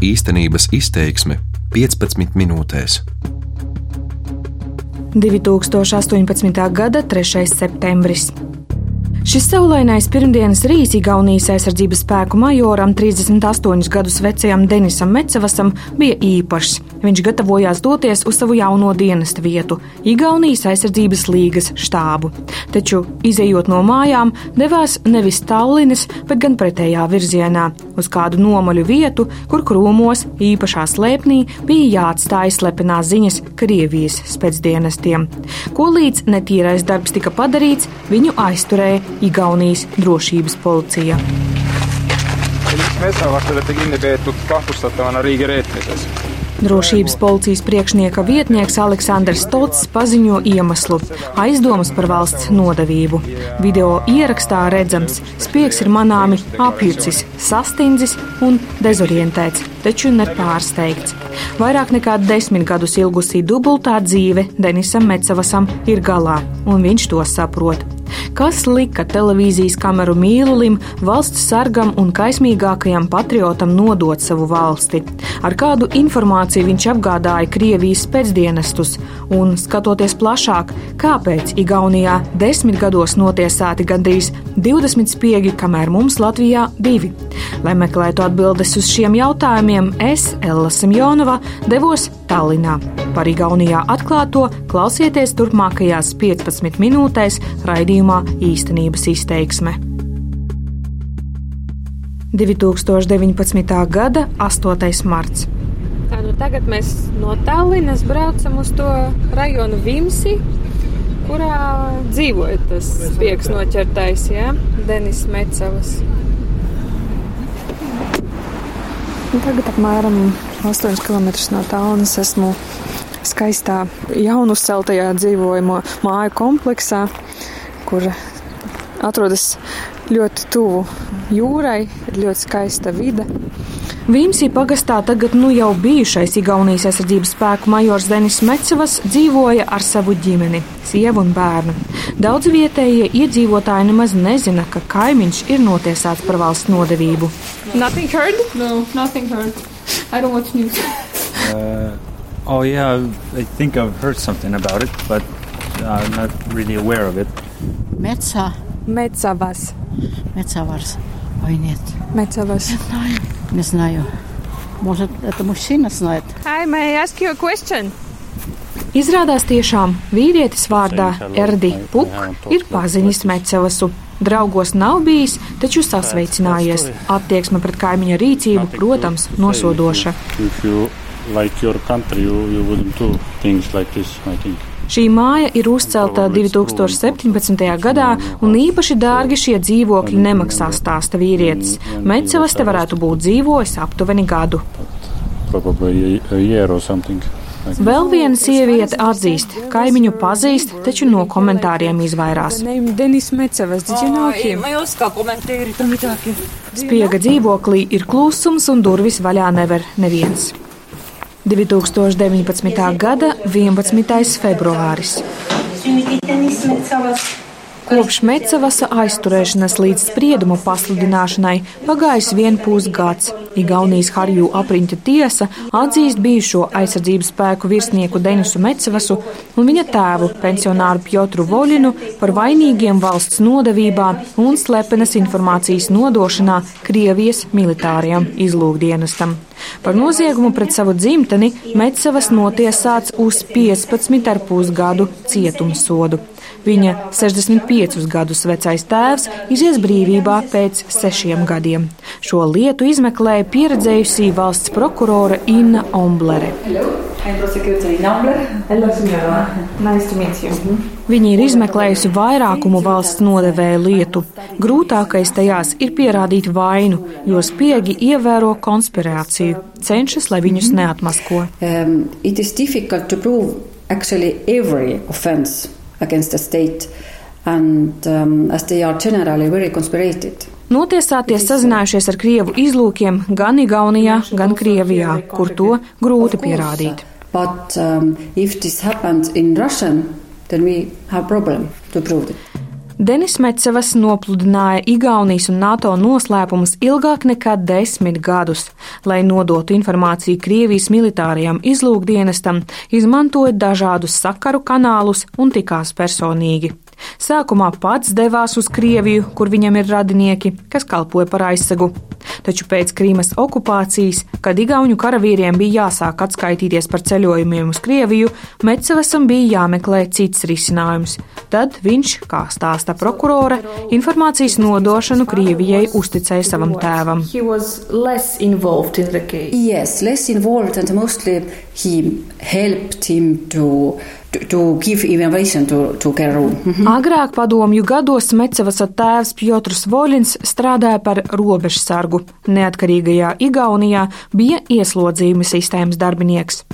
Īstenības izteiksme 15 minūtēs. 2018. gada 3. septembris. Šis saulainais pirmdienas rīts Igaunijas aizsardzības spēku majoram, 38 gadus vecajam Denisam Mecevasam, bija īpašs. Viņš gatavojās doties uz savu jauno dienesta vietu, Igaunijas aizsardzības līgas štābu. Taču, izējot no mājām, devās nevis Tallinas, bet gan pretējā virzienā, uz kādu nomaļu vietu, kur krūmos, īpašā slēpnī, bija jāatstāj slepenās ziņas Krievijas spēcdienestiem. Ko līdz netīrais darbs tika padarīts, viņu aizturēja Igaunijas drošības policija. Drošības policijas priekšnieka vietnieks Aleksandrs Stots paziņo iemeslu - aizdomas par valsts nodevību. Video ierakstā redzams, spiegs ir manāmi apjucis, sastindzis un dezorientēts, taču nepārsteigts. Vairāk nekā desmit gadus ilgusī dubultā dzīve Denisam Mecavasam ir galā, un viņš to saprot kas lika televīzijas kameru mīlulim, valsts sargam un kaismīgākajam patriotam nodot savu valsti. Ar kādu informāciju viņš apgādāja Krievijas pēcdienestus, un skatoties plašāk, kāpēc Igaunijā desmit gados notiesāti gandrīz 20 spiegi, kamēr mums Latvijā divi. Lai meklētu atbildes uz šiem jautājumiem, es, Ella Simjonova, devos Tallinā. Par Igaunijā atklāto klausieties turpmākajās 15 minūtēs raidījumā īstenības izteiksme. 2019. gada 8. marts. Tā, nu tagad mēs no Tallinas braucam uz to rajonu Vimsi, kurā dzīvoja tas spiegs noķertais, ja? Denis Mecavas. Tagad apmēram 8 km no Tallinas esmu skaistā jaunuzceltajā dzīvojamo māju kompleksā, kur atrodas ļoti tuvu jūrai, ir ļoti skaista vide. Vīmsī pagastā tagad nu jau bijušais Igaunijas aizsardzības spēku majors Denis Mecevas dzīvoja ar savu ģimeni, sievu un bērnu. Daudz vietējie iedzīvotāji nemaz nezina, ka kaimiņš ir notiesāts par valsts nodevību. Nothing heard? No, nothing heard. I don't watch news. Uh, oh yeah, I think I've heard something about it, but I'm not really aware of it. Metsa. Mecavas. Metsavars. Ой, нет. Mecavas. Не знаю. Может, это мужчина знает? Hi, may I ask you a question? Izrādās tiešām vīrietis vārdā Erdi Puk ir paziņas Mecevasu. Draugos nav bijis, taču sasveicinājies. Attieksme pret kaimiņa rīcību, protams, nosodoša. Šī māja ir uzcelta 2017. gadā, un īpaši dārgi šie dzīvokļi nemaksā stāsta vīrietis. Mecevas te varētu būt dzīvojis aptuveni gadu. Probably a year or something. Vēl viena sieviete atzīst, kaimiņu pazīst, taču no komentāriem izvairās. Spiega dzīvoklī ir klusums un durvis vaļā never neviens. 2019. gada 11. februāris. Kopš Mecavasa aizturēšanas līdz sprieduma pasludināšanai pagājis vienpūs gads. Igaunijas Harju apriņķa tiesa atzīst bijušo aizsardzības spēku virsnieku Denisu Mecavasu un viņa tēvu, pensionāru Piotru Voļinu, par vainīgiem valsts nodevībā un slepenas informācijas nodošanā Krievijas militārajam izlūkdienestam. Par noziegumu pret savu dzimteni Mecavas notiesāts uz 15,5 gadu cietumsodu. Viņa 65 gadus vecais tēvs izies brīvībā pēc sešiem gadiem. Šo lietu izmeklēja pieredzējusī valsts prokurora Inna Omblere. Viņa ir izmeklējusi vairākumu valsts nodevēju lietu. Grūtākais tajās ir pierādīt vainu, jo spiegi ievēro konspirāciju, cenšas, lai viņus neatmasko. um, against the state, and um, as they are generally very conspirated. Notiesātie sazinājušies ar Krievu izlūkiem gan Igaunijā, gan Krievijā, kur to grūti pierādīt. But um, Denis Metsevas nopludināja Igaunijas un NATO noslēpumus ilgāk nekā desmit gadus. Lai nodotu informāciju Krievijas militārajam izlūkdienestam, izmantoja dažādus sakaru kanālus un tikās personīgi. Sākumā pats devās uz Krieviju, kur viņam ir radinieki, kas kalpoja par aizsegu. Taču pēc Krīmas okupācijas, kad Igaunu karavīriem bija jāsāk atskaitīties par ceļojumiem uz Krieviju, Metsevasam bija jāmeklē cits risinājums. Tad viņš, kā stāsta prokurore, informācijas nodošanu Krievijai uzticēja savam tēvam. Yes, less involved and mostly he helped him to to give information to, to Keru. Mm -hmm. Agrāk padomju gados Mecevas tēvs Piotrs Voļins strādāja par robežsargu. Neatkarīgajā Igaunijā bija ieslodzījuma sistēmas darbinieks.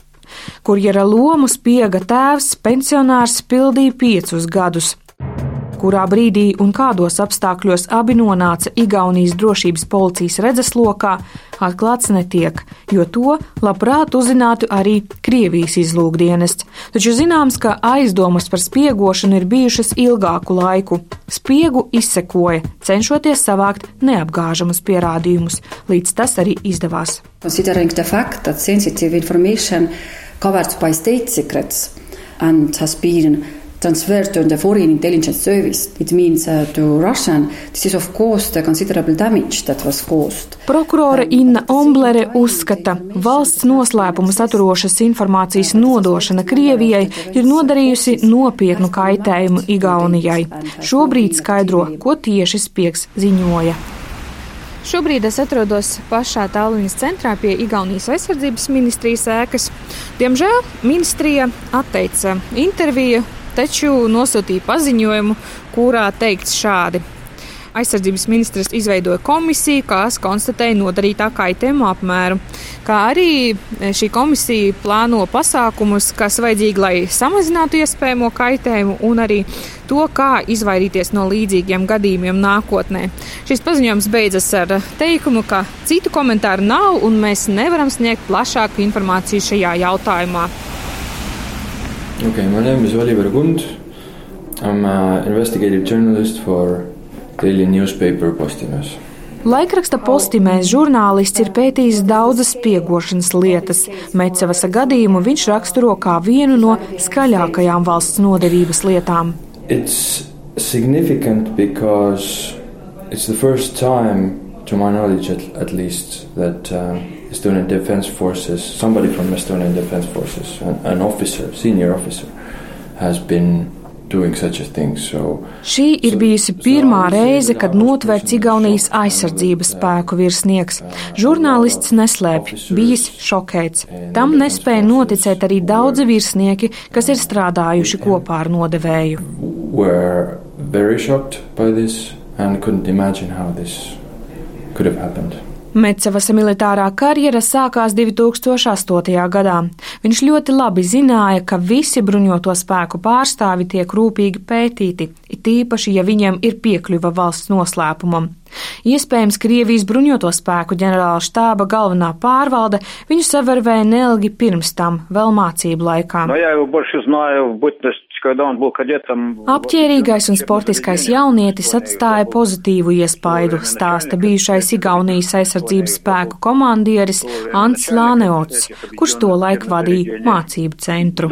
Kurjera lomu spiega tēvs pensionārs pildīja piecus gadus kurā brīdī un kādos apstākļos abi nonāca Igaunijas drošības policijas redzeslokā, atklāts netiek, jo to labprāt uzzinātu arī Krievijas izlūkdienests. Taču zināms, ka aizdomas par spiegošanu ir bijušas ilgāku laiku. Spiegu izsekoja, cenšoties savākt neapgāžamus pierādījumus, līdz tas arī izdevās. Considering the fact that sensitive information covered by state secrets and has been transferred to the foreign intelligence service. It means uh, to Russian. This is of course the considerable damage that was caused. Prokurore Inna Omblere uzskata, valsts noslēpumu saturošas informācijas nodošana Krievijai ir nodarījusi nopietnu kaitējumu Igaunijai. Šobrīd skaidro, ko tieši Spiegs ziņoja. Šobrīd es atrodos pašā Tallinas centrā pie Igaunijas aizsardzības ministrijas ēkas. Diemžēl ministrija atteica interviju taču nosūtīja paziņojumu, kurā teikts šādi. Aizsardzības ministrs izveidoja komisiju, kas konstatēja nodarītā kaitējuma apmēru, kā arī šī komisija plāno pasākumus, kas vajadzīgi, lai samazinātu iespējamo kaitējumu un arī to, kā izvairīties no līdzīgiem gadījumiem nākotnē. Šis paziņojums beidzas ar teikumu, ka citu komentāru nav un mēs nevaram sniegt plašāku informāciju šajā jautājumā. Okay, my name is Oliver Kund. I'm an investigative journalist for daily newspaper Postinos. Laikraksta postimēs žurnālists ir pētījis daudzas spiegošanas lietas. Mecevasa gadījumu viņš raksturo kā vienu no skaļākajām valsts nodevības lietām. It's significant because it's the first time, to my knowledge at, at least, that uh, Estonian Defence Forces, somebody from Estonian Defence Forces, an, an officer, senior officer, has been Šī ir bijusi pirmā reize, kad notverts Igaunijas aizsardzības spēku virsnieks. Žurnālists neslēpj, bijis šokēts. Tam nespēja noticēt arī daudzi virsnieki, kas ir strādājuši kopā ar nodevēju. Could have happened. Mecevasa militārā karjera sākās 2008. gadā. Viņš ļoti labi zināja, ka visi bruņoto spēku pārstāvi tiek rūpīgi pētīti, it īpaši, ja viņiem ir piekļuva valsts noslēpumam. Iespējams, Krievijas bruņoto spēku ģenerāla štāba galvenā pārvalde viņu savervēja neilgi pirms tam, vēl mācību laikā. No, Apģērīgais un sportiskais jaunietis atstāja pozitīvu iespaidu, stāsta bijušais Igaunijas aizsardzības spēku komandieris Ants Lāneots, kurš to laiku vadīja mācību centru.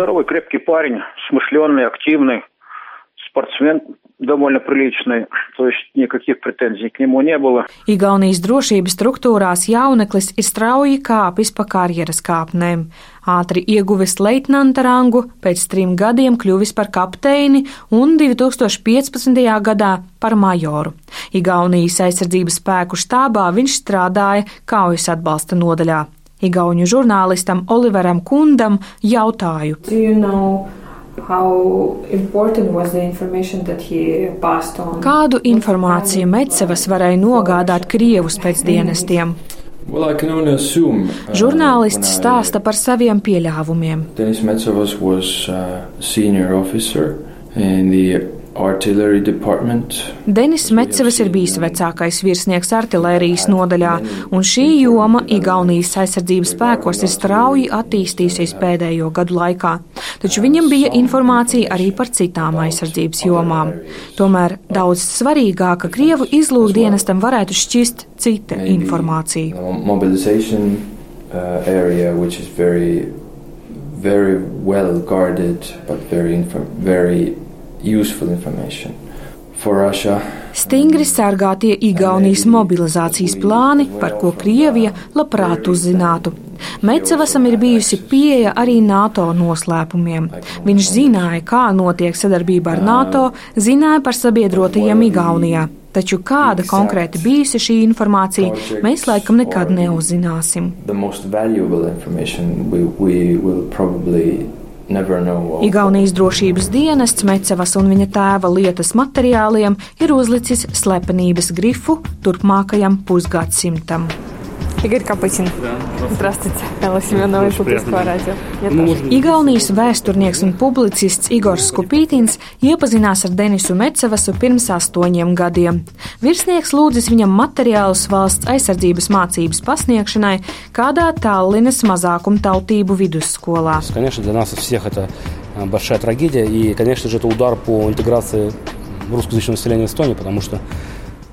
Спортсмен довольно приличный, то есть никаких претензий к нему не было. Igaunijas drošības struktūrās jauneklis ir strauji kāpis pa karjeras kāpnēm. Ātri ieguvis leitnanta rangu, pēc trim gadiem kļuvis par kapteini un 2015. gadā par majoru. Igaunijas aizsardzības spēku štābā viņš strādāja kaujas atbalsta nodaļā. Igauņu žurnālistam Oliveram Kundam jautāju. You know Kādu informāciju Metsevas varēja nogādāt Krievus pēc dienestiem? Well, assume, uh, Žurnālists stāsta par saviem pieļāvumiem. Denis Metsevas was uh, senior officer in the. Denis Metsevs ir bijis vecākais virsnieks artilērijas nodaļā, un šī joma Igaunijas aizsardzības spēkos ir strauji attīstījusies pēdējo gadu laikā. Taču viņam bija informācija arī par citām aizsardzības jomām. Tomēr daudz svarīgāka Krievu izlūkdienestam varētu šķist cita informācija. Mobilization uh, area, which is very, very well guarded, but very, very useful information for Russia. Stingri sargātie Igaunijas mobilizācijas plāni, par ko Krievija labprāt uzzinātu. Mecevasam ir bijusi pieeja arī NATO noslēpumiem. Viņš zināja, kā notiek sadarbība ar NATO, zināja par sabiedrotajiem Igaunijā. Taču kāda konkrēti bijusi šī informācija, mēs laikam nekad neuzzināsim. Igaunijas drošības dienests Mecevas un viņa tēva lietas materiāliem ir uzlicis slepenības grifu turpmākajam pusgadsimtam. Игорь Капытин. Здравствуйте. Элла Семенова из Украинского радио. Я тоже. Igaunijas vēsturnieks un publicists Igors Skupītins iepazinās ar Denisu Mecevasu pirms astoņiem gadiem. Virsnieks lūdzis viņam materiālus valsts aizsardzības mācības pasniegšanai kādā Tallinas mazākumtautību vidusskolā. Конечно, для нас всех это а, большая трагедия, и, конечно же, это удар по интеграции русскоязычного населения Эстонии, потому что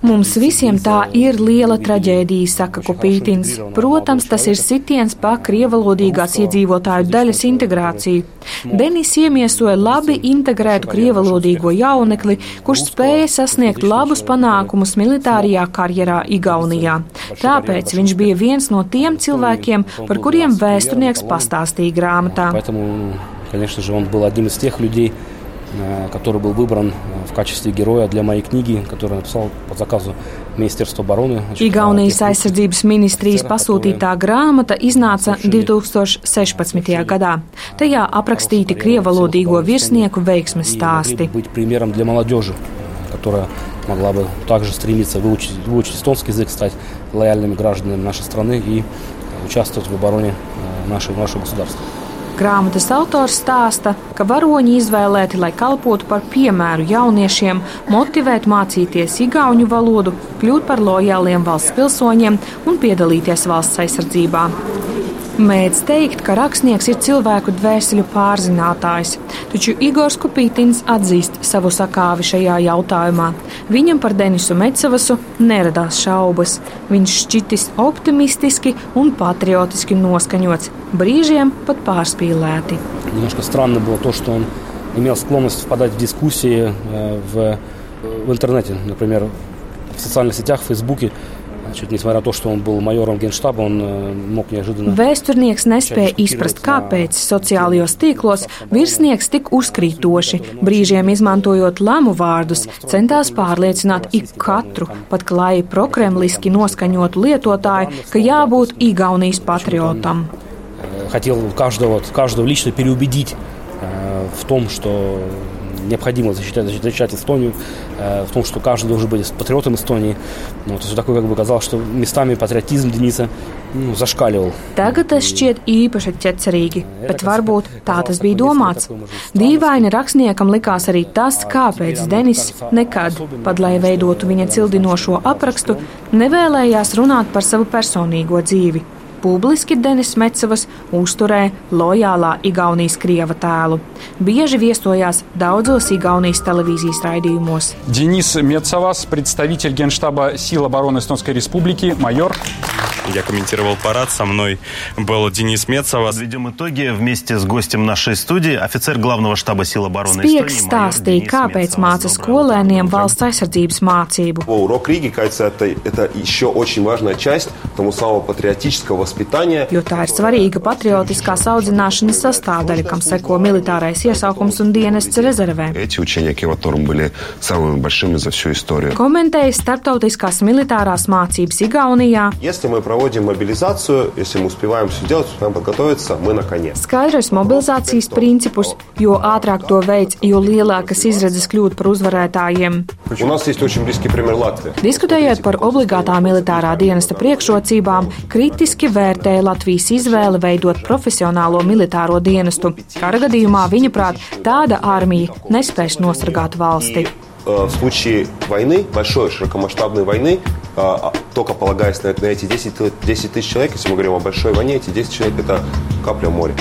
Mums visiem tā ir liela traģēdija, saka Kupītins. Protams, tas ir sitiens pa krievalodīgās iedzīvotāju daļas integrāciju. Denis iemiesoja labi integrētu krievalodīgo jaunekli, kurš spēja sasniegt labus panākumus militārajā karjerā Igaunijā. Tāpēc viņš bija viens no tiem cilvēkiem, par kuriem vēsturnieks pastāstīja grāmatā. Поэтому, конечно же, он был одним из тех людей, э, который был выбран э, в качестве героя для моей книги, которую написал по заказу Министерства обороны. Igaunijas aizsardzības ministrijas pasūtītā grāmata iznāca 2016. gadā. Tajā aprakstīti krievalodīgo virsnieku veiksmes stāsti. бы быть примером для молодежи, которая могла бы также стремиться выучить, выучить эстонский язык, стать лояльными гражданами нашей страны и э, участвовать в обороне э, нашего, нашего государства. Grāmatas autors stāsta, ka varoņi izvēlēti, lai kalpotu par piemēru jauniešiem, motivētu mācīties igauņu valodu, kļūt par lojāliem valsts pilsoņiem un piedalīties valsts aizsardzībā. Mēdz teikt, ka rakstnieks ir cilvēku dvēseli pārzinātājs, taču Igors Kupītins atzīst savu sakāvi šajā jautājumā. Viņam par Denisu Mecevasu neradās šaubas. Viņš šķitis optimistiski un patriotiski noskaņots, brīžiem pat pārspīlēti. Немножко странно было то, что он имел склонность впадать в дискуссии э, в, в интернете, например, в социальных сетях, в Фейсбуке. Значит, несмотря на то, что он был майором генштаба, он э, мог неожиданно... Vēsturnieks nespēja izprast, kāpēc sociālajos tīklos virsnieks tik uzkrītoši, brīžiem izmantojot lamu vārdus, centās pārliecināt ik katru, pat klāji prokremliski noskaņotu lietotāju, ka jābūt Igaunijas patriotam. э, хотел каждого, вот, каждого лично переубедить э, в том, что необходимо защищать, защищать Эстонию, э, в том, что каждый должен быть патриотом Эстонии. Ну, то есть такой, как бы казалось, что местами патриотизм Дениса ну, зашкаливал. Tagad tas šķiet īpaši ķecerīgi, bet varbūt tā tas bija domāts. Dīvaini rakstniekam likās arī tas, kāpēc Denis nekad, pat lai veidotu viņa cildinošo aprakstu, nevēlējās runāt par savu personīgo dzīvi. Publiski Denis Mecevas uzturēja lojālā Igaunijas krieva tēlu. Bieži viesojās daudzos Igaunijas televīzijas raidījumos. Денис Мецавас, представитель Генштаба сил обороны Эстонской Республики, майор. Я комментировал парад, со мной был Денис Мецова. Подведем итоги вместе с гостем нашей студии, офицер главного штаба сил обороны Эстонии. stāstīja, kāpēc māca skolēniem valsts aizsardzības mācību. Урок Риги, кажется, это, это еще очень важная часть тому самого патриотического. jo tā ir svarīga patriotiskās audzināšanas sastāvdaļa, kam seko militārais iesaukums un dienests rezervē. Komentēja starptautiskās militārās mācības Igaunijā. Skaidrs mobilizācijas principus, jo ātrāk to veids, jo lielākas izredzes kļūt par uzvarētājiem. Diskutējot par obligātā militārā dienesta priekšrocībām, kritiski vērtējot vērtē Latvijas izvēli veidot profesionālo militāro dienestu. Kara gadījumā, viņa prāt, tāda armija nespēs nosargāt valsti. В случае войны, большой широкомасштабной войны, только полагаясь на, на эти 10, 10 тысяч человек, если мы говорим о большой войне, эти 10 человек это капля в море.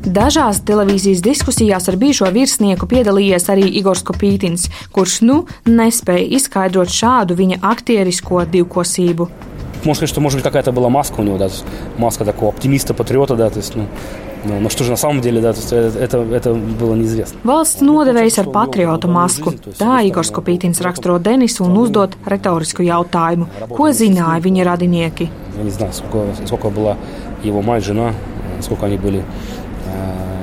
Dažās televīzijas diskusijās ar bijušo virsnieku piedalījies arī Igors Kopītins, kurš nu nespēja izskaidrot šādu viņa aktierisko divkosību. Можно сказать, что, может быть, какая-то была маска у него, да, маска такого оптимиста, патриота, да, то есть, ну, ну, но что же на самом деле, да, то есть это, это было неизвестно. Valsts nodevējs ar patriota masku. Tā Igors Kopītins raksturo Denisu un uzdot retorisku jautājumu. Ko zināja viņa radinieki? Я не знаю, сколько, сколько была его мать, жена, сколько они были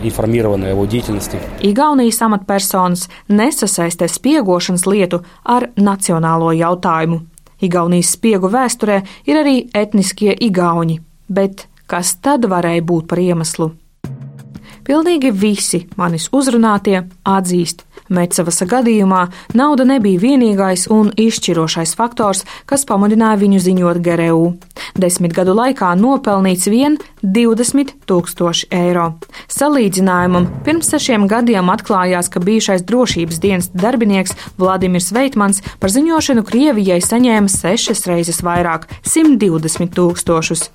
informēti par деятельности. Igaunijas amatpersonas nesasaistē spiegošanas lietu ar nacionālo jautājumu. Igaunijas spiegu vēsturē ir arī etniskie igauņi, bet kas tad varēja būt par iemeslu? Pilnīgi visi manis uzrunātie atzīst, Mecavas gadījumā nauda nebija vienīgais un izšķirošais faktors, kas pamudināja viņu ziņot GRU. Desmit gadu laikā nopelnīts vien 20 tūkstoši eiro. Salīdzinājumam pirms sešiem gadiem atklājās, ka bijušais drošības dienas darbinieks Vladimirs Veitmans par ziņošanu Krievijai saņēma sešas reizes vairāk - 120 tūkstošus.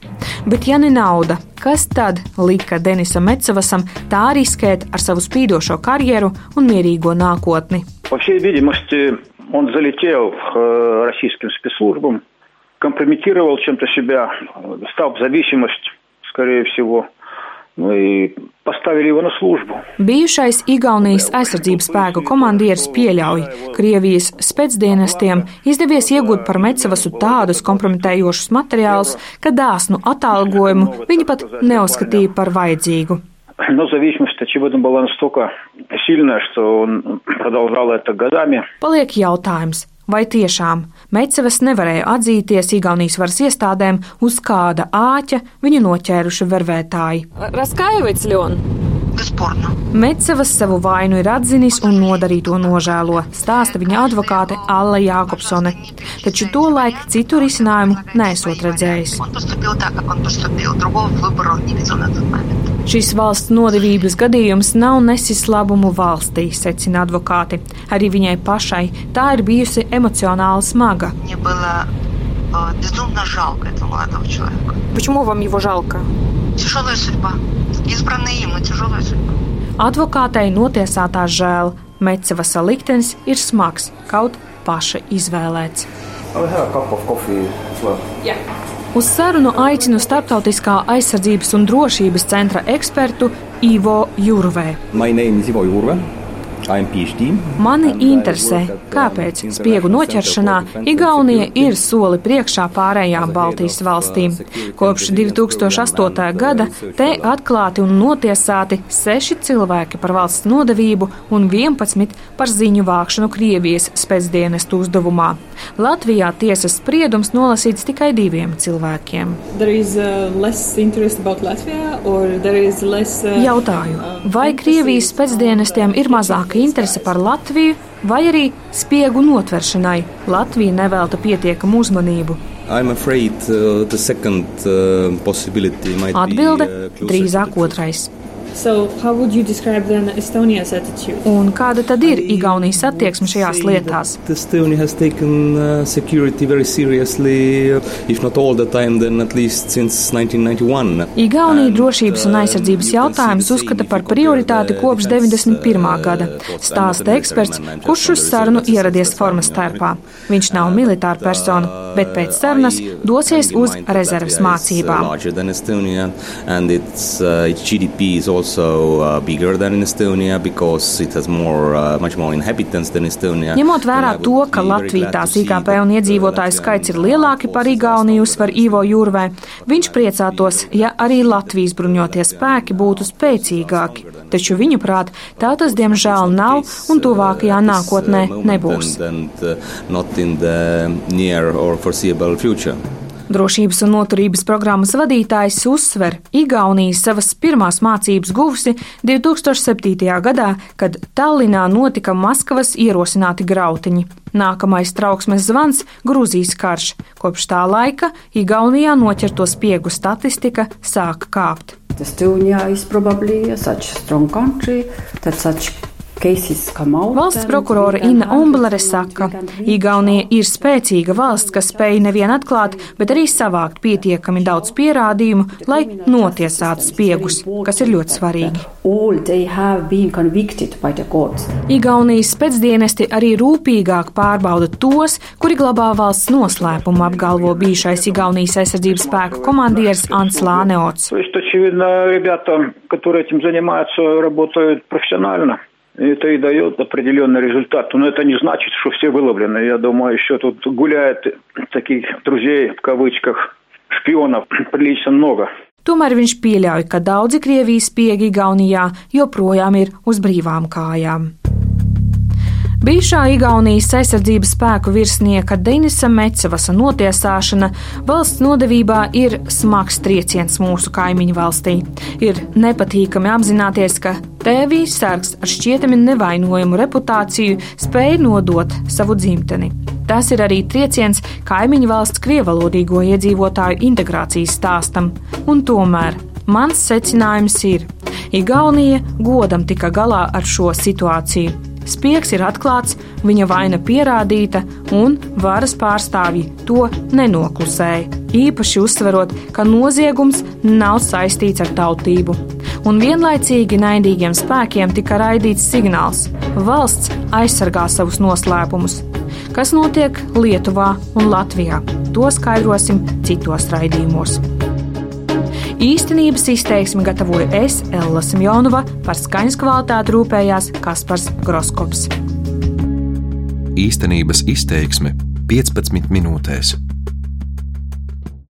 Bet ja ne nauda, kas tad lika Denisam Mecavasam tā riskēt ar savu spīdošo karjeru un mierīgo nākotni? По всей видимости, он залетел к российским спецслужбам, компрометировал чем-то себя, стал в зависимость, скорее всего, Nu, pastavili его на службу. Bijušais Igaunijas aizsardzības spēku komandieris pieļauj, Krievijas spēcdienestiem izdevies iegūt par Mecavasu tādus kompromitējošus materiālus, ka dāsnu atalgojumu viņi pat neuzskatīja par vajadzīgu. Но зависимость, очевидно, была настолько сильная, что он продолжал это годами. Paliek jautājums, vai tiešām Mecevas nevarēja atzīties Igaunijas varas iestādēm, uz kāda āķa viņu noķēruši vervētāji. Raskājevits Ļon! Mecevas savu vainu ir atzinis un nodarīto nožēlo, stāsta viņa advokāte Alla Jākopsone. Taču to laiku citu risinājumu nesot redzējis. Šis valsts nodevības gadījums nav nesis labumu valstī, secina advokāti. Arī viņai pašai tā ir bijusi emocionāli smaga. безумно жалко этого молодого человека. Почему вам его жалко? Тяжелая судьба. Избранная им, но тяжелая судьба. Advokātei notiesātā žēl. Mecevasa liktenis ir smags, kaut paša izvēlēts. Yeah. Uz sarunu aicinu Startautiskā aizsardzības un drošības centra ekspertu Ivo Jurvē. My name is Ivo Jurve. Mani interesē, kāpēc spiegu noķeršanā Igaunija ir soli priekšā pārējām Baltijas valstīm. Kopš 2008. gada te atklāti un notiesāti seši cilvēki par valsts nodevību un 11 par ziņu vākšanu Krievijas spēcdienestu uzdevumā. Latvijā tiesas spriedums nolasīts tikai diviem cilvēkiem. Jautāju, vai Krievijas spēcdienestiem ir mazāka interese par Latviju vai arī spiegu notveršanai Latvija nevelta pietiekamu uzmanību. Afraid, uh, second, uh, Atbilde uh, - drīzāk otrais. So Un kāda tad ir Igaunijas attieksme šajās lietās? Igaunija drošības un aizsardzības jautājumus uzskata par prioritāti kopš 91. gada, stāsta eksperts, kurš uz sarunu ieradies formas starpā. Viņš nav militāra persona, bet pēc sarunas dosies uz rezerves mācībām. Also uh, bigger than in Estonia because it has more, uh, much more inhabitants than Estonia. Ņemot vērā to, ka Latvija tās IKP un iedzīvotāju skaits ir lielāki par Igauniju, uzsver Ivo Jurvē, viņš priecātos, ja arī Latvijas bruņotie spēki būtu spēcīgāki. Taču viņu prāt, tā tas diemžēl nav un tuvākajā nākotnē nebūs. Drošības un noturības programmas vadītājs uzsver, Igaunija savas pirmās mācības guvusi 2007. gadā, kad Tallinā notika Maskavas ierosināti grautiņi. Nākamais trauksmes zvans - Grūzijas karš. Kopš tā laika Igaunijā noķerto spiegu statistika sāk kāpt. Estonia is probably such strong country that such Valsts prokurore Inna Umblere saka, Igaunija ir spēcīga valsts, kas spēj nevien atklāt, bet arī savākt pietiekami daudz pierādījumu, lai notiesātu spiegus, kas ir ļoti svarīgi. Igaunijas spēcdienesti arī rūpīgāk pārbauda tos, kuri glabā valsts noslēpumu, apgalvo bijušais Igaunijas aizsardzības spēku komandieris Ants Lāneots. Очевидно, ребята, которые этим занимаются, работают профессионально. Это и дает определенный результат. Но это не значит, что все выловлены. Я думаю, еще тут гуляет таких друзей, в кавычках, špionов прилично много. Tomēr viņš pieļauj, ka daudzi Krievijas spiegi Igaunijā joprojām ir uz brīvām kājām. Bijušā Igaunijas aizsardzības spēku virsnieka Denisa Mecevasa notiesāšana valsts nodevībā ir smags trieciens mūsu kaimiņu valstī. Ir nepatīkami apzināties, ka Tēvijas sargs ar šķietami nevainojumu reputāciju spēja nodot savu dzimteni. Tas ir arī trieciens kaimiņu valsts krievalodīgo iedzīvotāju integrācijas stāstam, un tomēr mans secinājums ir, Igaunija godam tika galā ar šo situāciju Spiegs ir atklāts, viņa vaina pierādīta, un varas pārstāvji to nenoklusēja. Īpaši uzsverot, ka noziegums nav saistīts ar tautību. Un vienlaicīgi naidīgiem spēkiem tika raidīts signāls: valsts aizsargā savus noslēpumus. Kas notiek Lietuvā un Latvijā? To skaidrosim citos raidījumos. Īstenības izteiksmi gatavoju es, Ella Simjonova, par skaņas kvalitāti rūpējās Kaspars Groskops. Īstenības izteiksme 15 minūtēs.